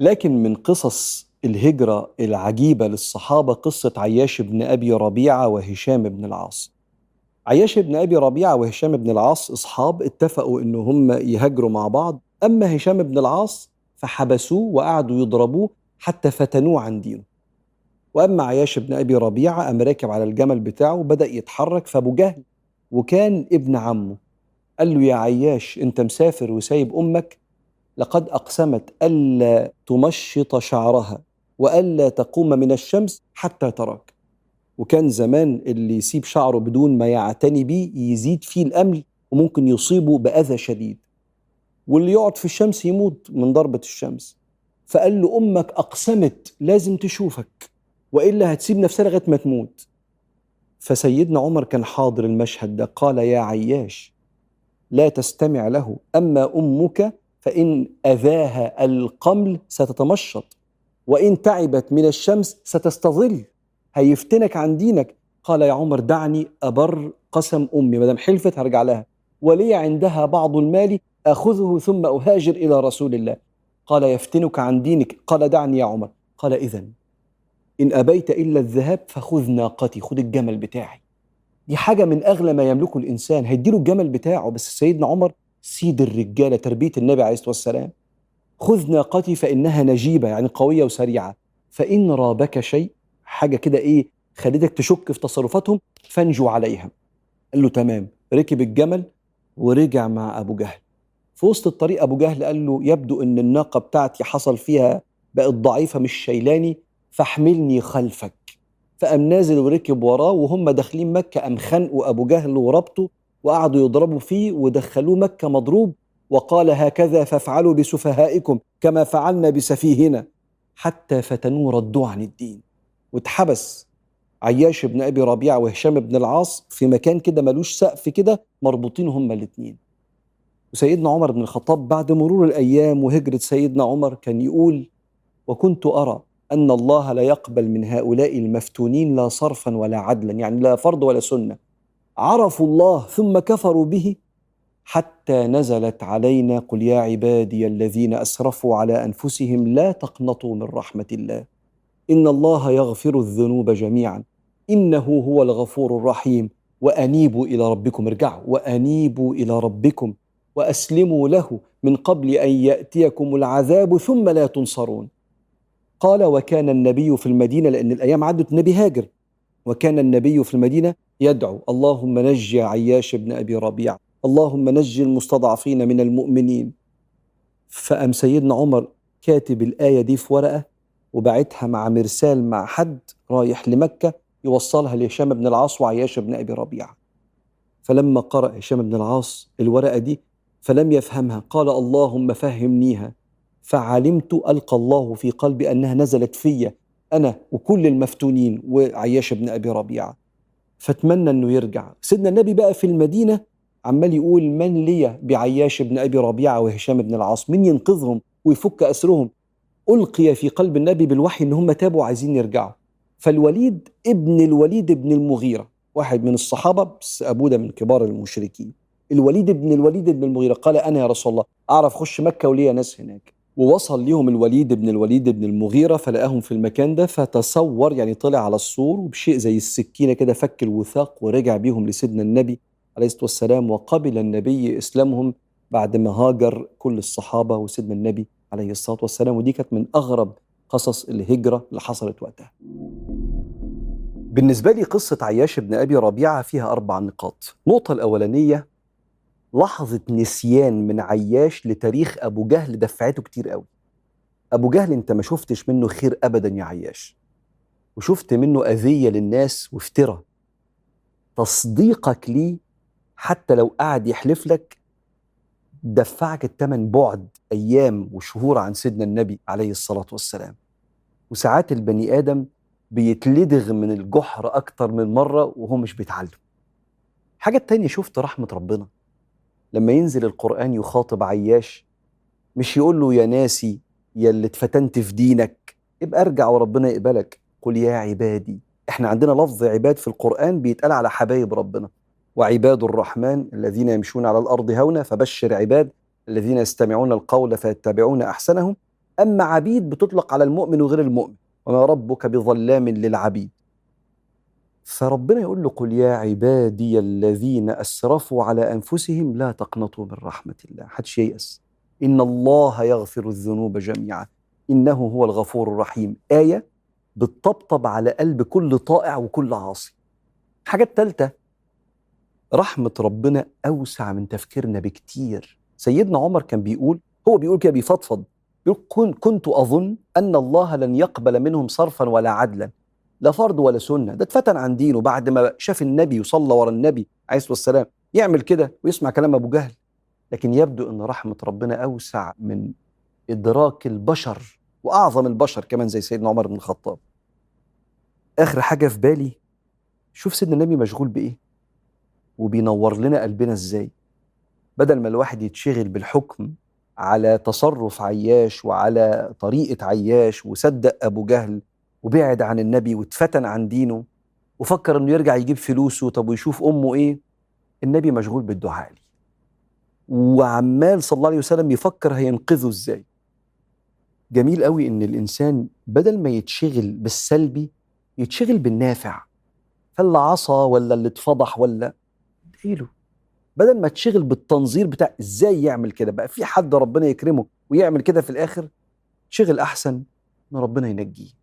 لكن من قصص الهجرة العجيبة للصحابة قصة عياش بن أبي ربيعة وهشام بن العاص. عياش بن أبي ربيعة وهشام بن العاص أصحاب اتفقوا إن هم يهاجروا مع بعض أما هشام بن العاص فحبسوه وقعدوا يضربوه حتى فتنوه عن دينه. وأما عياش بن أبي ربيعة قام راكب على الجمل بتاعه وبدأ يتحرك فأبو جهل وكان ابن عمه. قال له يا عياش أنت مسافر وسايب أمك لقد أقسمت ألا تمشط شعرها وألا تقوم من الشمس حتى تراك. وكان زمان اللي يسيب شعره بدون ما يعتني بيه يزيد فيه الأمل وممكن يصيبه بأذى شديد. واللي يقعد في الشمس يموت من ضربة الشمس. فقال له أمك أقسمت لازم تشوفك وإلا هتسيب نفسها لغايه ما تموت. فسيدنا عمر كان حاضر المشهد ده قال يا عياش لا تستمع له أما أمك فإن أذاها القمل ستتمشط وإن تعبت من الشمس ستستظل. هيفتنك عن دينك. قال يا عمر دعني أبر قسم أمي ما دام حلفت هرجع لها. ولي عندها بعض المال أخذه ثم أهاجر إلى رسول الله. قال يفتنك عن دينك. قال دعني يا عمر. قال اذا إن أبيت إلا الذهاب فخذ ناقتي خذ الجمل بتاعي. دي حاجة من أغلى ما يملكه الإنسان. هيديله الجمل بتاعه. بس سيدنا عمر سيد الرجالة تربية النبي عليه الصلاة والسلام. خذ ناقتي فإنها نجيبة يعني قوية وسريعة. فإن رابك شيء حاجة كده إيه خليتك تشك في تصرفاتهم فانجو عليها قال له تمام. ركب الجمل ورجع مع أبو جهل. في وسط الطريق أبو جهل قال له يبدو أن الناقة بتاعتي حصل فيها بقت ضعيفة مش شيلاني فاحملني خلفك. فقام نازل وركب وراه وهم داخلين مكة قام خنقوا أبو جهل وربطه وقعدوا يضربوا فيه ودخلوه مكة مضروب وقال هكذا فافعلوا بسفهائكم كما فعلنا بسفيهنا. حتى فتنوه ردوا عن الدين. واتحبس عياش بن أبي ربيعة وهشام بن العاص في مكان كده ملوش سقف كده مربوطين هما الاثنين وسيدنا عمر بن الخطاب بعد مرور الأيام وهجرة سيدنا عمر كان يقول وكنت أرى أن الله لا يقبل من هؤلاء المفتونين لا صرفا ولا عدلا. يعني لا فرض ولا سنة. عرفوا الله ثم كفروا به حتى نزلت علينا قل يا عبادي الذين أسرفوا على أنفسهم لا تقنطوا من رحمة الله. إن الله يغفر الذنوب جميعا. إنه هو الغفور الرحيم. وأنيبوا إلى ربكم ارجعوا. وأنيبوا إلى ربكم. وأسلموا له من قبل أن يأتيكم العذاب ثم لا تنصرون. قال وكان النبي في المدينة لأن الأيام عدت النبي هاجر. وكان النبي في المدينة يدعو اللهم نجي عياش بن أبي ربيع اللهم نجي المستضعفين من المؤمنين. فأم سيدنا عمر كاتب الآية دي في ورقة وبعتها مع مرسال مع حد رايح لمكة يوصلها لهشام بن العاص وعياش بن أبي ربيعة. فلما قرأ هشام بن العاص الورقة دي فلم يفهمها قال اللهم فهمنيها. فعلمت ألقى الله في قلبي أنها نزلت في أنا وكل المفتونين وعياش بن أبي ربيعة. فأتمنى أنه يرجع. سيدنا النبي بقى في المدينة عمال يقول من لي بعياش بن أبي ربيعة وهشام بن العاص؟ من ينقذهم ويفك أسرهم؟ ألقي في قلب النبي بالوحي أن هم تابوا عايزين يرجعوا. فالوليد ابن الوليد ابن المغيرة واحد من الصحابة بس أبوه ده من كبار المشركين. الوليد ابن الوليد ابن المغيرة قال أنا يا رسول الله أعرف خش مكة وليا ناس هناك. ووصل ليهم الوليد بن الوليد بن المغيرة فلقاهم في المكان ده فتصور يعني طلع على السور وبشيء زي السكينة كده فك الوثاق ورجع بيهم لسيدنا النبي عليه الصلاة والسلام وقبل النبي إسلامهم بعد ما هاجر كل الصحابة وسيدنا النبي عليه الصلاة والسلام. ودي كانت من أغرب قصص الهجرة اللي حصلت وقتها. بالنسبة لي قصة عياش بن أبي ربيعة فيها أربع نقاط. النقطة الأولانية لحظة نسيان من عياش لتاريخ أبو جهل دفعته كتير قوي. أبو جهل أنت ما شفتش منه خير أبدا يا عياش. وشفت منه أذية للناس وافترى تصديقك ليه حتى لو قعد يحلف لك دفعك الثمن بعد أيام وشهور عن سيدنا النبي عليه الصلاة والسلام. وساعات البني آدم بيتلدغ من الجحر أكتر من مرة وهو مش بيتعلم. حاجة تانية شفت رحمة ربنا. لما ينزل القرآن يخاطب عياش مش يقول له يا ناسي يا اللي اتفتنت في دينك. ابقى ارجع وربنا يقبلك. قل يا عبادي إحنا عندنا لفظ عباد في القرآن بيتقال على حبايب ربنا. وعباد الرحمن الذين يمشون على الأرض هونا فبشر عباد الذين يستمعون القول فيتبعون أحسنهم. أما عبيد بتطلق على المؤمن وغير المؤمن. وما ربك بظلام للعبيد. فربنا يقول له قل يا عبادي الذين أسرفوا على أنفسهم لا تقنطوا من رحمة الله. حدش ييأس. إن الله يغفر الذنوب جميعا. إنه هو الغفور الرحيم. آية بتطبطب على قلب كل طائع وكل عاصي. الحاجة الثالثه رحمة ربنا أوسع من تفكيرنا بكتير. سيدنا عمر كان بيقول هو بيقول كده بيفضفض. يقول كنت أظن أن الله لن يقبل منهم صرفا ولا عدلا. لا فرض ولا سنة. ده اتفتن عن دينه بعد ما شاف النبي وصلى ورا النبي عليه الصلاة والسلام. يعمل كده ويسمع كلام أبو جهل. لكن يبدو إن رحمة ربنا أوسع من إدراك البشر وأعظم البشر كمان زي سيدنا عمر بن الخطاب. آخر حاجة في بالي شوف سيدنا النبي مشغول بإيه؟ وبينور لنا قلبنا إزاي؟ بدل ما الواحد يتشغل بالحكم على تصرف عياش وعلى طريقة عياش وصدق أبو جهل وبعد عن النبي واتفتن عن دينه وفكر إنه يرجع يجيب فلوسه طب ويشوف أمه إيه؟ النبي مشغول بالدعاء لي وعمال صلى الله عليه وسلم يفكر هينقذه إزاي. جميل قوي إن الإنسان بدل ما يتشغل بالسلبي يتشغل بالنافع. فاللي عصى ولا اللي اتفضح ولا ادعيله. بدل ما تشغل بالتنظير بتاع إزاي يعمل كده بقى في حد ربنا يكرمه ويعمل كده في الآخر شغل أحسن إن ربنا ينجيه.